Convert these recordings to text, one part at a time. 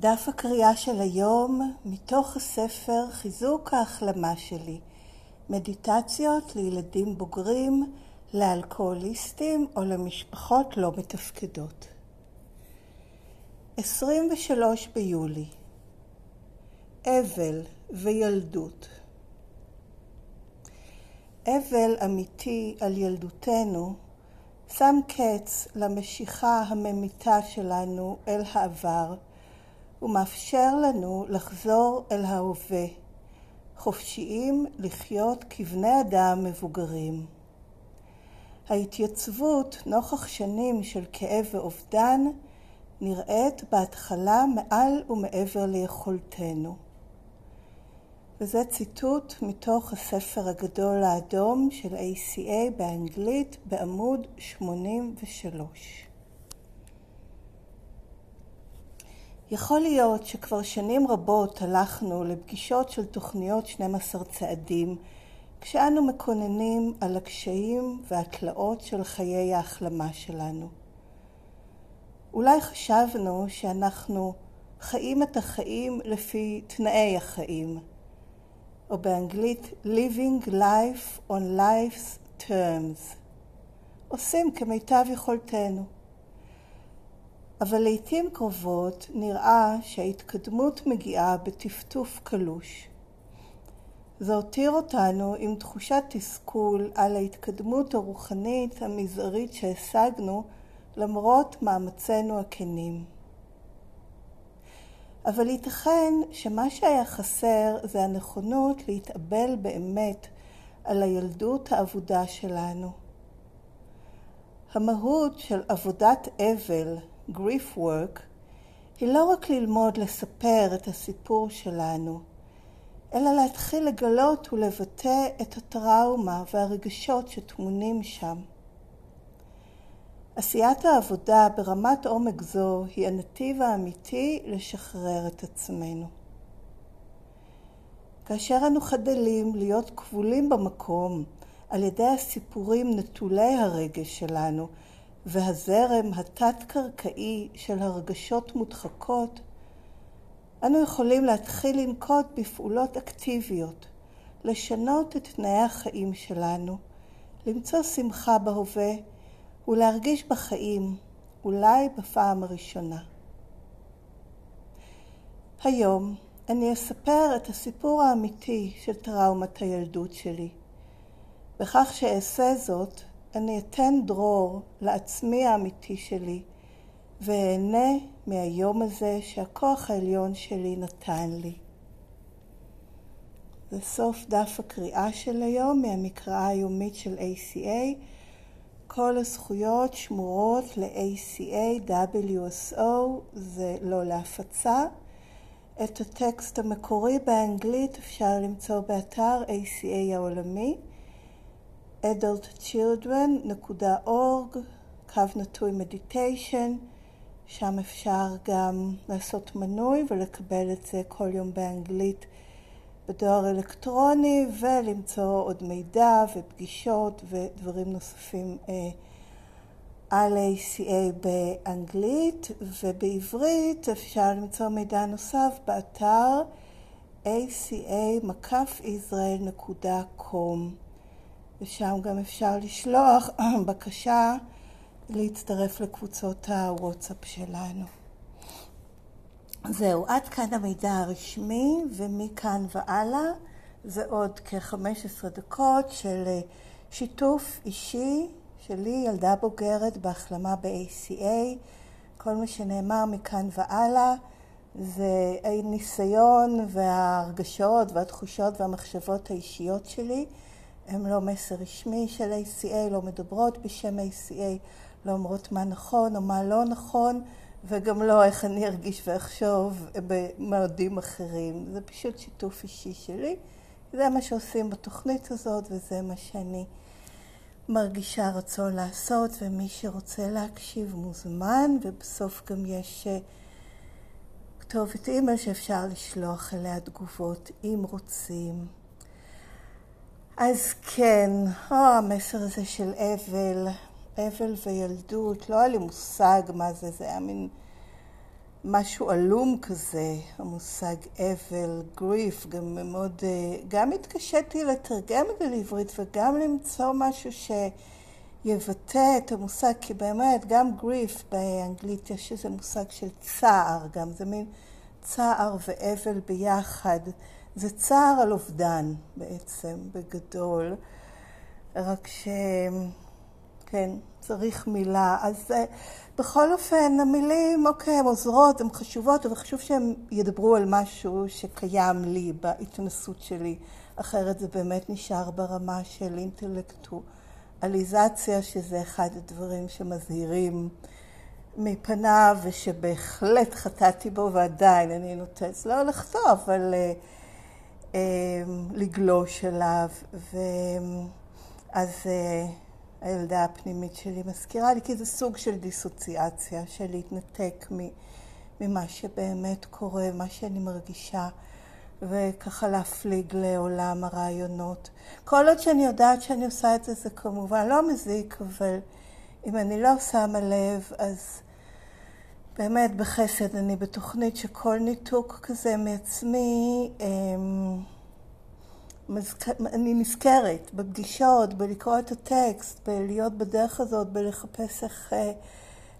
דף הקריאה של היום מתוך הספר חיזוק ההחלמה שלי, מדיטציות לילדים בוגרים, לאלכוהוליסטים או למשפחות לא מתפקדות. 23 ביולי. אבל וילדות. אבל אמיתי על ילדותנו שם קץ למשיכה הממיתה שלנו אל העבר ומאפשר לנו לחזור אל ההווה, חופשיים לחיות כבני אדם מבוגרים. ההתייצבות נוכח שנים של כאב ואובדן נראית בהתחלה מעל ומעבר ליכולתנו. וזה ציטוט מתוך הספר הגדול האדום של ACA באנגלית בעמוד 83. יכול להיות שכבר שנים רבות הלכנו לפגישות של תוכניות 12 צעדים, כשאנו מקוננים על הקשיים והתלאות של חיי ההחלמה שלנו. אולי חשבנו שאנחנו חיים את החיים לפי תנאי החיים, או באנגלית living life on life's terms. עושים כמיטב יכולתנו. אבל לעתים קרובות נראה שההתקדמות מגיעה בטפטוף קלוש. זה הותיר אותנו עם תחושת תסכול על ההתקדמות הרוחנית המזערית שהשגנו למרות מאמצינו הכנים. אבל ייתכן שמה שהיה חסר זה הנכונות להתאבל באמת על הילדות האבודה שלנו. המהות של עבודת אבל, grief work, היא לא רק ללמוד לספר את הסיפור שלנו, אלא להתחיל לגלות ולבטא את הטראומה והרגשות שטמונים שם. עשיית העבודה ברמת עומק זו היא הנתיב האמיתי לשחרר את עצמנו. כאשר אנו חדלים להיות כבולים במקום על ידי הסיפורים נטולי הרגש שלנו והזרם התת-קרקעי של הרגשות מודחקות, אנו יכולים להתחיל לנקוט בפעולות אקטיביות, לשנות את תנאי החיים שלנו, למצוא שמחה בהווה ולהרגיש בחיים, אולי בפעם הראשונה. היום אני אספר את הסיפור האמיתי של טראומת הילדות שלי. בכך שאעשה זאת, אני אתן דרור לעצמי האמיתי שלי, ואהנה מהיום הזה שהכוח העליון שלי נתן לי. זה סוף דף הקריאה של היום מהמקראה היומית של ACA. כל הזכויות שמורות ל-ACA, WSO, זה לא להפצה. את הטקסט המקורי באנגלית אפשר למצוא באתר ACA העולמי, adultchildren.org, קו נטוי מדיטיישן, שם אפשר גם לעשות מנוי ולקבל את זה כל יום באנגלית בדואר אלקטרוני ולמצוא עוד מידע ופגישות ודברים נוספים אה, על ACA באנגלית ובעברית אפשר למצוא מידע נוסף באתר aca-israel.com ושם גם אפשר לשלוח בקשה להצטרף לקבוצות הוואטסאפ שלנו. זהו, עד כאן המידע הרשמי, ומכאן והלאה זה עוד כ-15 דקות של אה, שיתוף אישי שלי, ילדה בוגרת בהחלמה ב-ACA. כל מה שנאמר מכאן והלאה זה הניסיון וההרגשות והתחושות והמחשבות האישיות שלי. הם לא מסר רשמי של ACA, לא מדברות בשם ACA, לא אומרות מה נכון או מה לא נכון. וגם לא איך אני ארגיש ואחשוב במועדים אחרים. זה פשוט שיתוף אישי שלי. זה מה שעושים בתוכנית הזאת וזה מה שאני מרגישה רצון לעשות, ומי שרוצה להקשיב מוזמן, ובסוף גם יש אה, כתובת אימייל שאפשר לשלוח אליה תגובות אם רוצים. אז כן, או, המסר הזה של אבל, אבל וילדות, לא היה לי מושג מה זה, זה היה מין משהו עלום כזה, המושג אבל, גריף, גם מאוד, גם התקשיתי לתרגם את זה לעברית וגם למצוא משהו שיבטא את המושג, כי באמת גם גריף באנגלית יש איזה מושג של צער גם, זה מין צער ואבל ביחד. זה צער על אובדן בעצם, בגדול, רק ש... כן, צריך מילה. אז בכל אופן, המילים, אוקיי, הן עוזרות, הן חשובות, אבל חשוב שהן ידברו על משהו שקיים לי בהתנסות שלי. אחרת זה באמת נשאר ברמה של אינטלקטואליזציה, שזה אחד הדברים שמזהירים מפניו, ושבהחלט חטאתי בו, ועדיין אני נוטס לא לכתוב, אבל uh, uh, לגלוש אליו. ואז... Uh, הילדה הפנימית שלי מזכירה לי, כי זה סוג של דיסוציאציה, של להתנתק ממה שבאמת קורה, מה שאני מרגישה, וככה להפליג לעולם הרעיונות. כל עוד שאני יודעת שאני עושה את זה, זה כמובן לא מזיק, אבל אם אני לא שמה לב, אז באמת בחסד אני בתוכנית שכל ניתוק כזה מעצמי, אמ, אני נזכרת בפגישות, בלקרוא את הטקסט, בלהיות בדרך הזאת, בלחפש איך אה,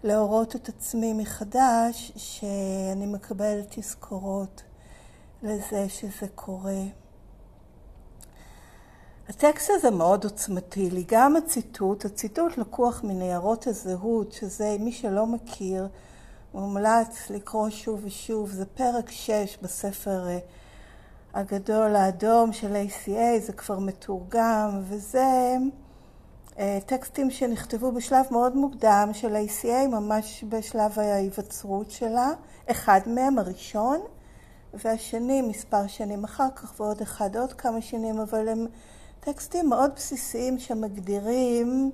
להורות את עצמי מחדש, שאני מקבלת תזכורות לזה שזה קורה. הטקסט הזה מאוד עוצמתי לי, גם הציטוט, הציטוט לקוח מניירות הזהות, שזה, מי שלא מכיר, מומלץ לקרוא שוב ושוב, זה פרק 6 בספר אה, הגדול האדום של ACA, זה כבר מתורגם, וזה אה, טקסטים שנכתבו בשלב מאוד מוקדם של ACA, ממש בשלב ההיווצרות שלה. אחד מהם, הראשון, והשני מספר שנים אחר כך, ועוד אחד עוד כמה שנים, אבל הם טקסטים מאוד בסיסיים שמגדירים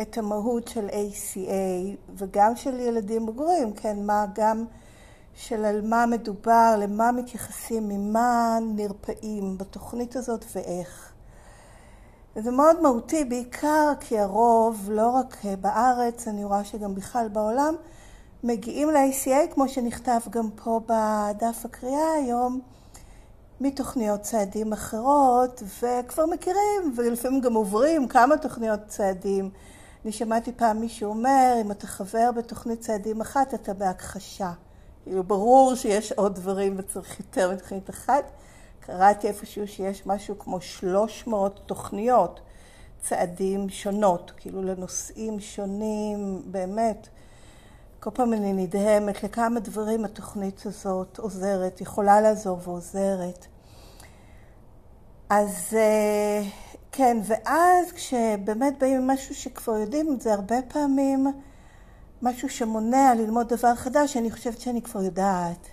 את המהות של ACA, וגם של ילדים בוגרים, כן, מה גם... של על מה מדובר, למה מתייחסים, ממה נרפאים בתוכנית הזאת ואיך. וזה מאוד מהותי, בעיקר כי הרוב, לא רק בארץ, אני רואה שגם בכלל בעולם, מגיעים ל-ACA, כמו שנכתב גם פה בדף הקריאה היום, מתוכניות צעדים אחרות, וכבר מכירים, ולפעמים גם עוברים כמה תוכניות צעדים. אני שמעתי פעם מישהו אומר, אם אתה חבר בתוכנית צעדים אחת, אתה בהכחשה. כאילו ברור שיש עוד דברים וצריך יותר מתוכנית אחת. קראתי איפשהו שיש משהו כמו 300 תוכניות, צעדים שונות, כאילו לנושאים שונים, באמת. כל פעם אני נדהמת לכמה דברים התוכנית הזאת עוזרת, יכולה לעזור ועוזרת. אז אה, כן, ואז כשבאמת באים עם משהו שכבר יודעים, זה הרבה פעמים משהו שמונע ללמוד דבר חדש, אני חושבת שאני כבר יודעת.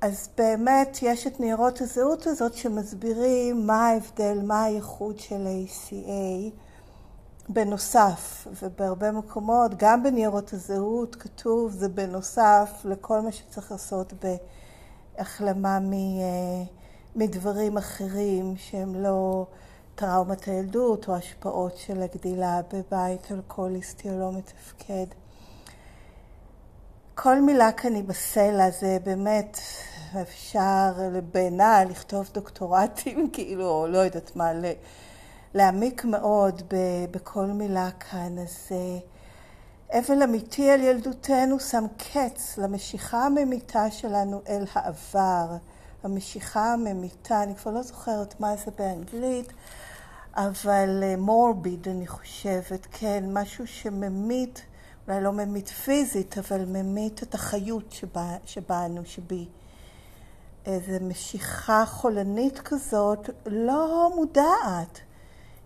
אז באמת יש את ניירות הזהות הזאת שמסבירים מה ההבדל, מה הייחוד של ACA בנוסף, ובהרבה מקומות, גם בניירות הזהות כתוב זה בנוסף לכל מה שצריך לעשות בהחלמה אה, מדברים אחרים שהם לא... טראומת הילדות או השפעות של הגדילה בבית אלכוהוליסטי או לא מתפקד. כל מילה כאן היא בסלע, זה באמת, אפשר בעיניי לכתוב דוקטורטים, כאילו, או לא יודעת מה, להעמיק מאוד בכל מילה כאן. אז אה, אבל אמיתי על ילדותנו שם קץ למשיכה הממיתה שלנו אל העבר. המשיכה הממיתה, אני כבר לא זוכרת מה זה באנגלית, אבל מורביד, אה, אני חושבת, כן, משהו שממית, אולי לא ממית פיזית, אבל ממית את החיות שבה, שבנו, שבי. איזו משיכה חולנית כזאת, לא מודעת,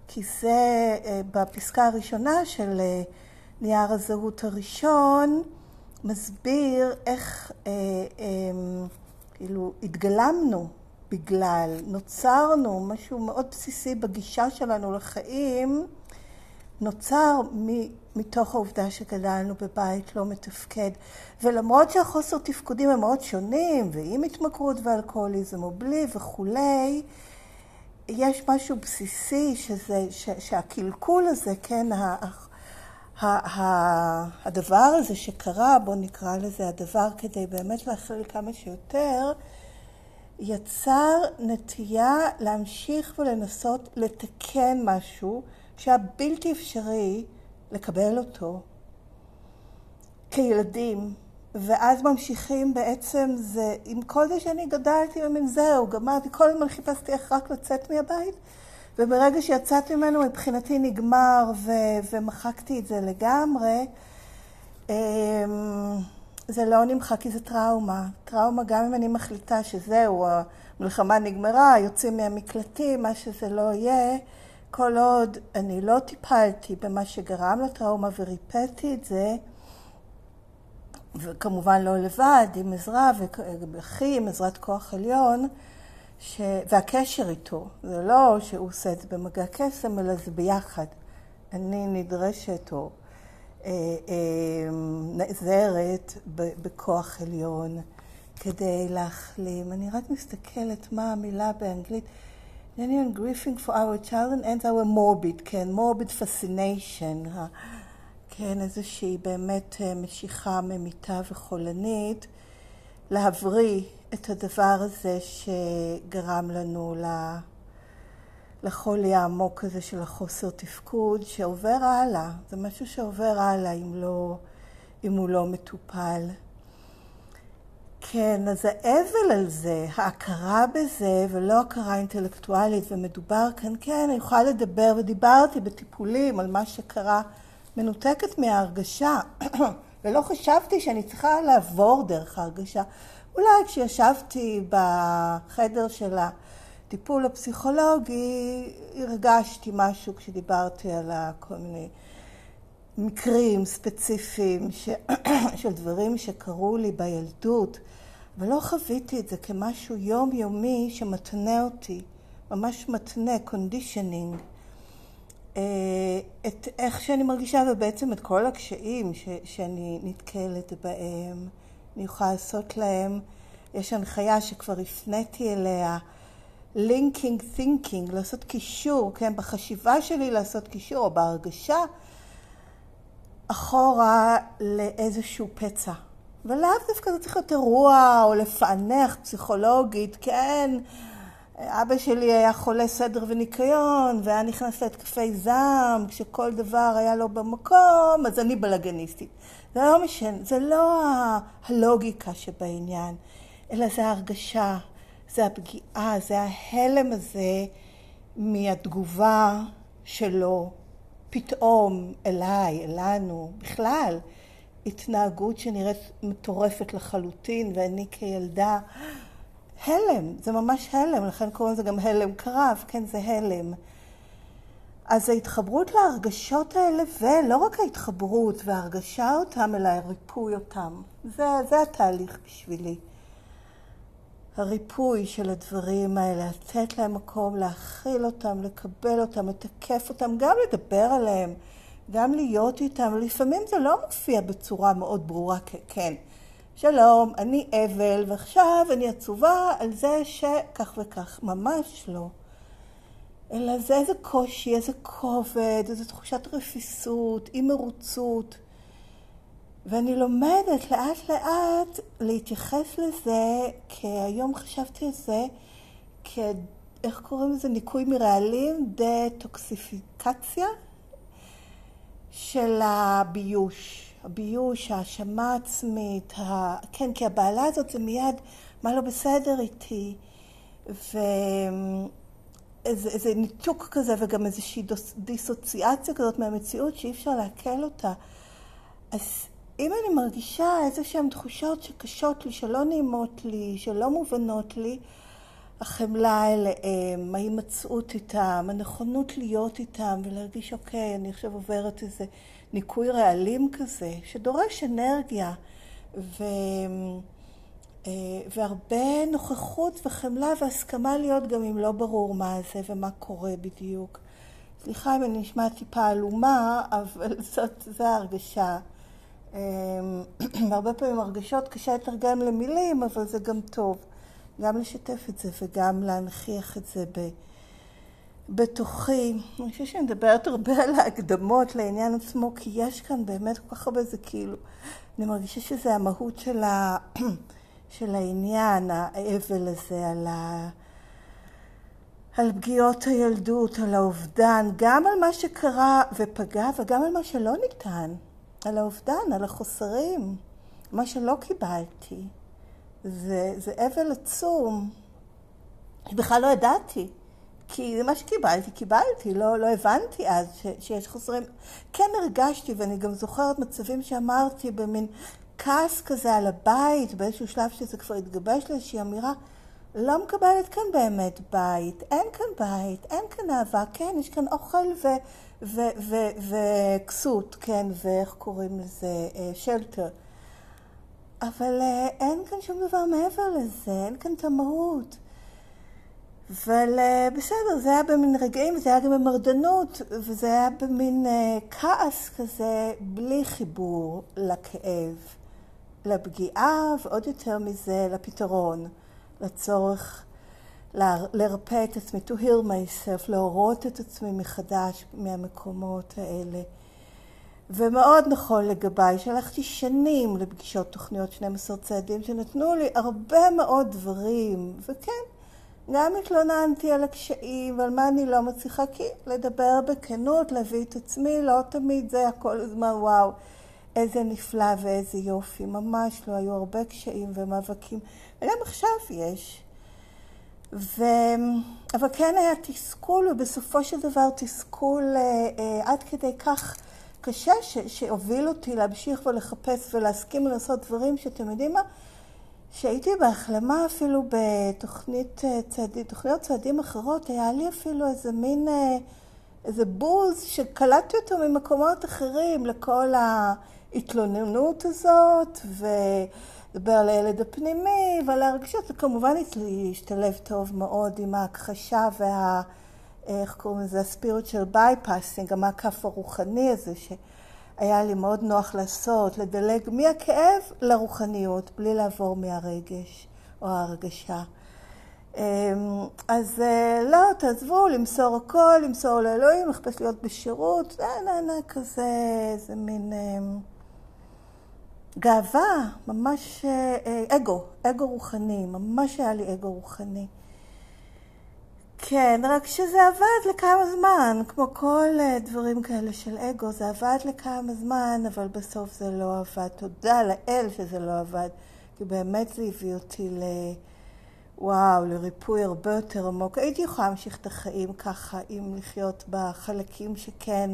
כי זה אה, בפסקה הראשונה של אה, נייר הזהות הראשון, מסביר איך כאילו התגלמנו בגלל, נוצרנו, משהו מאוד בסיסי בגישה שלנו לחיים, נוצר מתוך העובדה שגדלנו בבית לא מתפקד. ולמרות שהחוסר תפקודים הם מאוד שונים, ועם התמכרות ואלכוהוליזם או בלי וכולי, יש משהו בסיסי שזה, ש, שהקלקול הזה, כן, הדבר הזה שקרה, בואו נקרא לזה הדבר כדי באמת להכליל כמה שיותר, יצר נטייה להמשיך ולנסות לתקן משהו שהיה בלתי אפשרי לקבל אותו כילדים, ואז ממשיכים בעצם זה, עם כל זה שאני גדלתי, עם זהו, גמרתי, כל הזמן חיפשתי איך רק לצאת מהבית, וברגע שיצאתי ממנו מבחינתי נגמר ו- ומחקתי את זה לגמרי, אמ, זה לא נמחק כי זה טראומה. טראומה, גם אם אני מחליטה שזהו, המלחמה נגמרה, יוצאים מהמקלטים, מה שזה לא יהיה, כל עוד אני לא טיפלתי במה שגרם לטראומה וריפאתי את זה, וכמובן לא לבד, עם עזרה, עם עזרת כוח עליון, ש... והקשר איתו, זה לא שהוא עושה את זה במגע קסם, אלא זה ביחד. אני נדרשת או אה, אה, נעזרת בכוח עליון כדי להחלים. אני רק מסתכלת מה המילה באנגלית. Daniel grieving for our child and our morbid, כן, morbid fascination, כן, איזושהי באמת אה, משיכה ממיתה וחולנית, להבריא את הדבר הזה שגרם לנו לחולי העמוק הזה של החוסר תפקוד, שעובר הלאה. זה משהו שעובר הלאה אם, לא, אם הוא לא מטופל. כן, אז האבל על זה, ההכרה בזה, ולא הכרה אינטלקטואלית, ומדובר כאן, כן, אני יכולה לדבר, ודיברתי בטיפולים על מה שקרה, מנותקת מההרגשה, ולא חשבתי שאני צריכה לעבור דרך ההרגשה. אולי כשישבתי בחדר של הטיפול הפסיכולוגי, הרגשתי משהו כשדיברתי על כל מיני מקרים ספציפיים ש... של דברים שקרו לי בילדות, אבל לא חוויתי את זה כמשהו יומיומי שמתנה אותי, ממש מתנה, conditioning, אה, את איך שאני מרגישה ובעצם את כל הקשיים ש... שאני נתקלת בהם. אני יכולה לעשות להם, יש הנחיה שכבר הפניתי אליה, לינקינג תינקינג, לעשות קישור, כן, בחשיבה שלי לעשות קישור, או בהרגשה, אחורה לאיזשהו פצע. ולאו דווקא זה צריך להיות אירוע או לפענח פסיכולוגית, כן, אבא שלי היה חולה סדר וניקיון, והיה נכנס להתקפי זעם, כשכל דבר היה לו במקום, אז אני בלאגניסטית. זה לא משנה, זה לא הלוגיקה שבעניין, אלא זה ההרגשה, זה הפגיעה, זה ההלם הזה מהתגובה שלו פתאום אליי, אלינו, בכלל, התנהגות שנראית מטורפת לחלוטין, ואני כילדה, הלם, זה ממש הלם, לכן קוראים לזה גם הלם קרב, כן, זה הלם. אז ההתחברות להרגשות האלה, ולא רק ההתחברות וההרגשה אותם, אלא הריפוי אותם. זה, זה התהליך בשבילי. הריפוי של הדברים האלה, לתת להם מקום, להכיל אותם, לקבל אותם, לתקף אותם, גם לדבר עליהם, גם להיות איתם. לפעמים זה לא מופיע בצורה מאוד ברורה, כן. שלום, אני אבל, ועכשיו אני עצובה על זה שכך וכך. ממש לא. אלא זה איזה קושי, איזה כובד, איזו תחושת רפיסות, אי מרוצות. ואני לומדת לאט לאט להתייחס לזה, כי היום חשבתי על זה, כ... איך קוראים לזה? ניקוי מרעלים? דטוקסיפיקציה של הביוש. הביוש, ההאשמה עצמית, ה... כן, כי הבעלה הזאת זה מיד, מה לא בסדר איתי? ו... איזה, איזה ניתוק כזה וגם איזושהי דיסוציאציה כזאת מהמציאות שאי אפשר לעכל אותה. אז אם אני מרגישה איזה שהן תחושות שקשות לי, שלא נעימות לי, שלא מובנות לי, החמלה אליהם, ההימצאות איתם, הנכונות להיות איתם ולהרגיש, אוקיי, אני עכשיו עוברת איזה ניקוי רעלים כזה, שדורש אנרגיה. ו... אה, והרבה נוכחות וחמלה והסכמה להיות גם אם לא ברור מה זה ומה קורה בדיוק. סליחה אם אני נשמעת טיפה עלומה, אבל זאת, זו ההרגשה. אה, והרבה פעמים הרגשות קשה לתרגם למילים, אבל זה גם טוב. גם לשתף את זה וגם להנכיח את זה בתוכי. אני חושבת שאני מדברת הרבה על ההקדמות לעניין עצמו, כי יש כאן באמת כל כך הרבה, זה כאילו, אני מרגישה שזה המהות של, ה... של העניין, האבל הזה, על, ה... על פגיעות הילדות, על האובדן, גם על מה שקרה ופגע וגם על מה שלא ניתן, על האובדן, על החוסרים, מה שלא קיבלתי. זה, זה אבל עצום. בכלל לא ידעתי. כי מה שקיבלתי, קיבלתי, לא, לא הבנתי אז ש, שיש חוסרים. כן הרגשתי, ואני גם זוכרת מצבים שאמרתי במין כעס כזה על הבית, באיזשהו שלב שזה כבר התגבש לאיזושהי אמירה, לא מקבלת כאן באמת בית, אין כאן בית, אין כאן אהבה, כן, יש כאן אוכל וכסות, כן, ואיך קוראים לזה? שלטר. אבל אה, אין כאן שום דבר מעבר לזה, אין כאן את המהות. אבל אה, בסדר, זה היה במין רגעים, זה היה גם במרדנות, וזה היה במין אה, כעס כזה, בלי חיבור לכאב, לפגיעה, ועוד יותר מזה, לפתרון, לצורך לרפא את עצמי, to heal myself, להורות את עצמי מחדש מהמקומות האלה. ומאוד נכון לגביי, שהלכתי שנים לפגישות תוכניות 12 צעדים שנתנו לי הרבה מאוד דברים, וכן, גם התלוננתי על הקשיים ועל מה אני לא מצליחה, כי לדבר בכנות, להביא את עצמי, לא תמיד זה היה כל הזמן וואו, איזה נפלא ואיזה יופי, ממש לא, היו הרבה קשיים ומאבקים, וגם עכשיו יש. ו... אבל כן היה תסכול, ובסופו של דבר תסכול אה, אה, עד כדי כך קשה ש... שהוביל אותי להמשיך ולחפש ולהסכים לעשות דברים שאתם יודעים מה? כשהייתי בהחלמה אפילו בתוכנית אה, צעדים, צעדים אחרות, היה לי אפילו איזה מין, אה, איזה בוז שקלטתי אותו ממקומות אחרים לכל ההתלוננות הזאת, ולדבר על הילד הפנימי ועל הרגשות, וכמובן להשתלב טוב מאוד עם ההכחשה וה... איך קוראים לזה? ה spiritual bypassing, המעקף הרוחני הזה, ש... היה לי מאוד נוח לעשות, לדלג מהכאב לרוחניות, בלי לעבור מהרגש או ההרגשה. אמ, אז אה, לא, תעזבו, למסור הכל, למסור לאלוהים, לחפש להיות בשירות, נה נה נה כזה, איזה מין אמ, גאווה, ממש אה, אה, אגו, אגו רוחני, ממש היה לי אגו רוחני. כן, רק שזה עבד לכמה זמן, כמו כל אה, דברים כאלה של אגו, זה עבד לכמה זמן, אבל בסוף זה לא עבד. תודה לאל שזה לא עבד, כי באמת זה הביא אותי ל... וואו, לריפוי הרבה יותר עמוק. הייתי יכולה להמשיך את החיים ככה, אם לחיות בחלקים שכן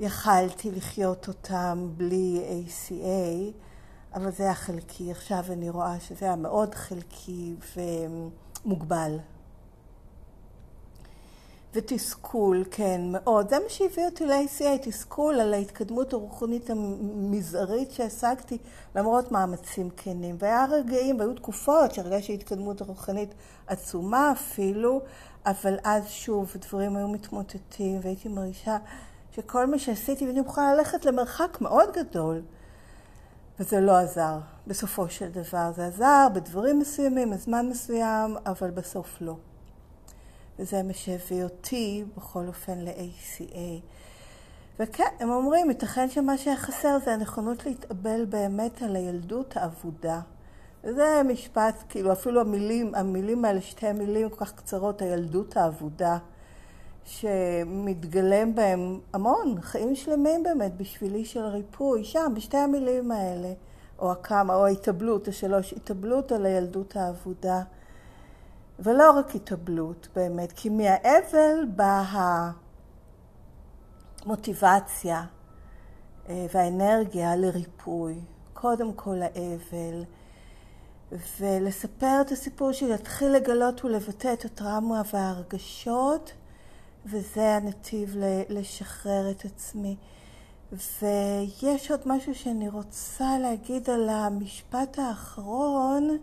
יכלתי לחיות אותם בלי ACA, אבל זה היה חלקי. עכשיו אני רואה שזה היה מאוד חלקי ומוגבל. ותסכול, כן, מאוד. זה מה שהביא אותי ל-ACA, תסכול על ההתקדמות הרוחנית המזערית שהשגתי, למרות מאמצים כנים. והיה רגעים, והיו תקופות שהרגשתי התקדמות רוחנית עצומה אפילו, אבל אז שוב דברים היו מתמוטטים, והייתי מרגישה שכל מה שעשיתי, ואני מוכנה ללכת למרחק מאוד גדול. וזה לא עזר, בסופו של דבר. זה עזר בדברים מסוימים, בזמן מסוים, אבל בסוף לא. וזה מה שהביא אותי בכל אופן ל-ACA. וכן, הם אומרים, ייתכן שמה שהיה חסר זה הנכונות להתאבל באמת על הילדות האבודה. וזה משפט, כאילו אפילו המילים, המילים האלה, שתי המילים כל כך קצרות, הילדות האבודה, שמתגלם בהם המון, חיים שלמים באמת, בשבילי של ריפוי, שם, בשתי המילים האלה, או הכמה, או ההתאבלות, השלוש, התאבלות על הילדות האבודה. ולא רק התאבלות באמת, כי מהאבל באה המוטיבציה אה, והאנרגיה לריפוי. קודם כל האבל, ולספר את הסיפור שיתחיל לגלות ולבטא את הטראומה וההרגשות, וזה הנתיב לשחרר את עצמי. ויש עוד משהו שאני רוצה להגיד על המשפט האחרון.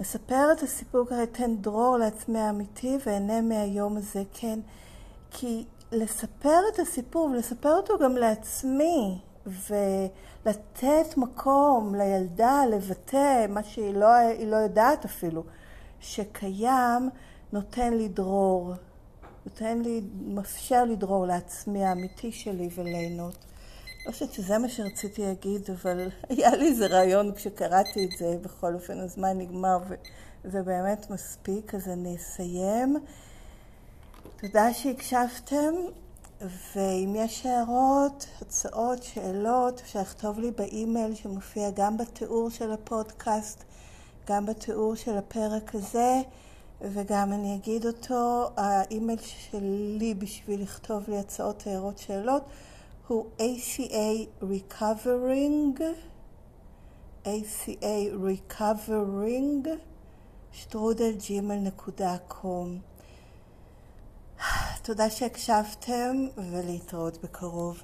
לספר את הסיפור ככה, אתן דרור לעצמי האמיתי ואהנה מהיום הזה, כן. כי לספר את הסיפור ולספר אותו גם לעצמי, ולתת מקום לילדה לבטא מה שהיא לא, לא יודעת אפילו, שקיים נותן לי דרור, נותן לי, מאפשר לי דרור לעצמי האמיתי שלי וליהנות. לא חושבת שזה מה שרציתי להגיד, אבל היה לי איזה רעיון כשקראתי את זה, בכל אופן הזמן נגמר וזה באמת מספיק, אז אני אסיים. תודה שהקשבתם, ואם יש הערות, הצעות, שאלות, אפשר לכתוב לי באימייל שמופיע גם בתיאור של הפודקאסט, גם בתיאור של הפרק הזה, וגם אני אגיד אותו, האימייל שלי בשביל לכתוב לי הצעות, הערות, שאלות, הוא ACA Recovering, ACA Recovering, שטרודלג'ימל.קום. תודה שהקשבתם ולהתראות בקרוב.